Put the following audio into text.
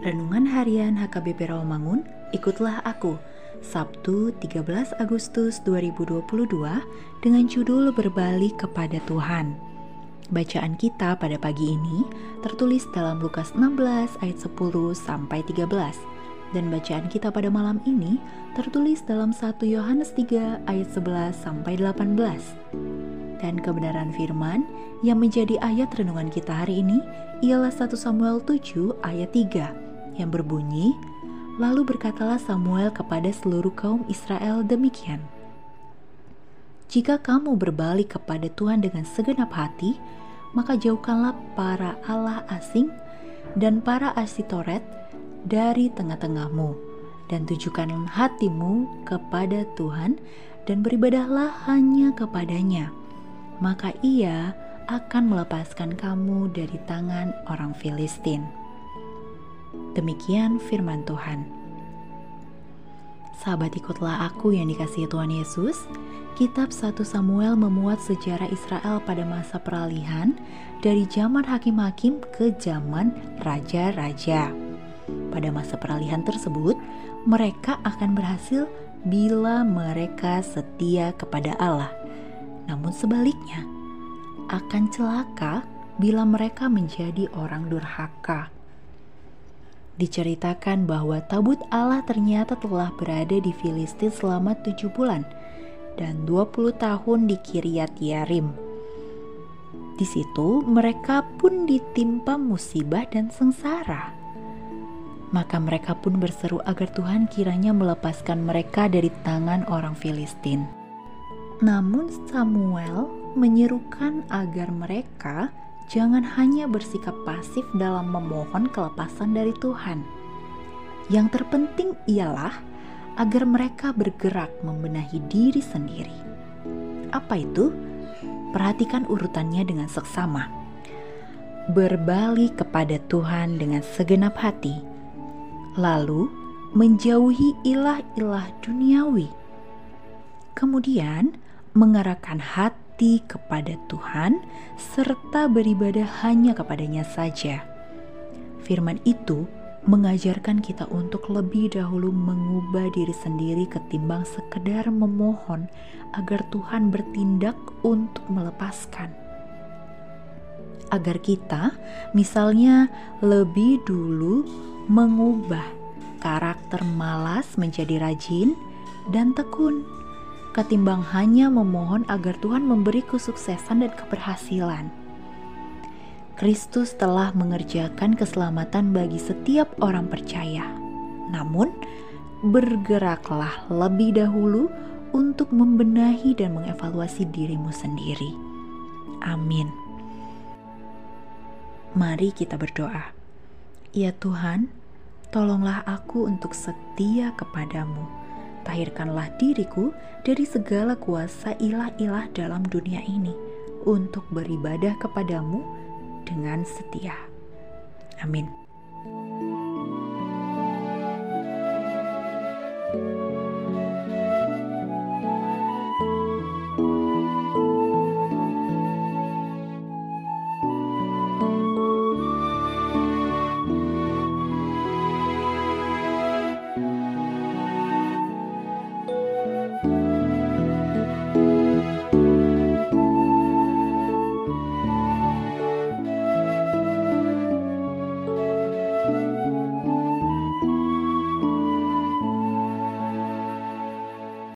Renungan Harian HKBP Rawamangun, ikutlah aku. Sabtu 13 Agustus 2022 dengan judul Berbalik kepada Tuhan. Bacaan kita pada pagi ini tertulis dalam Lukas 16 ayat 10 sampai 13 dan bacaan kita pada malam ini tertulis dalam 1 Yohanes 3 ayat 11 sampai 18. Dan kebenaran firman yang menjadi ayat renungan kita hari ini ialah 1 Samuel 7 ayat 3 yang berbunyi, Lalu berkatalah Samuel kepada seluruh kaum Israel demikian, Jika kamu berbalik kepada Tuhan dengan segenap hati, maka jauhkanlah para Allah asing dan para asitoret dari tengah-tengahmu, dan tujukan hatimu kepada Tuhan dan beribadahlah hanya kepadanya maka ia akan melepaskan kamu dari tangan orang Filistin. Demikian firman Tuhan. Sahabat ikutlah aku yang dikasihi Tuhan Yesus. Kitab 1 Samuel memuat sejarah Israel pada masa peralihan dari zaman hakim-hakim ke zaman raja-raja. Pada masa peralihan tersebut, mereka akan berhasil bila mereka setia kepada Allah. Namun sebaliknya, akan celaka bila mereka menjadi orang durhaka. Diceritakan bahwa tabut Allah ternyata telah berada di Filistin selama tujuh bulan dan 20 tahun di Kiryat Yarim. Di situ mereka pun ditimpa musibah dan sengsara. Maka mereka pun berseru agar Tuhan kiranya melepaskan mereka dari tangan orang Filistin. Namun Samuel menyerukan agar mereka jangan hanya bersikap pasif dalam memohon kelepasan dari Tuhan. Yang terpenting ialah agar mereka bergerak membenahi diri sendiri. Apa itu? Perhatikan urutannya dengan seksama. Berbalik kepada Tuhan dengan segenap hati, lalu menjauhi ilah-ilah duniawi. Kemudian, mengarahkan hati kepada Tuhan serta beribadah hanya kepadanya saja. Firman itu mengajarkan kita untuk lebih dahulu mengubah diri sendiri ketimbang sekedar memohon agar Tuhan bertindak untuk melepaskan. Agar kita misalnya lebih dulu mengubah karakter malas menjadi rajin dan tekun ketimbang hanya memohon agar Tuhan memberi kesuksesan dan keberhasilan. Kristus telah mengerjakan keselamatan bagi setiap orang percaya. Namun, bergeraklah lebih dahulu untuk membenahi dan mengevaluasi dirimu sendiri. Amin. Mari kita berdoa. Ya Tuhan, tolonglah aku untuk setia kepadamu tahirkanlah diriku dari segala kuasa ilah-ilah dalam dunia ini untuk beribadah kepadamu dengan setia. Amin.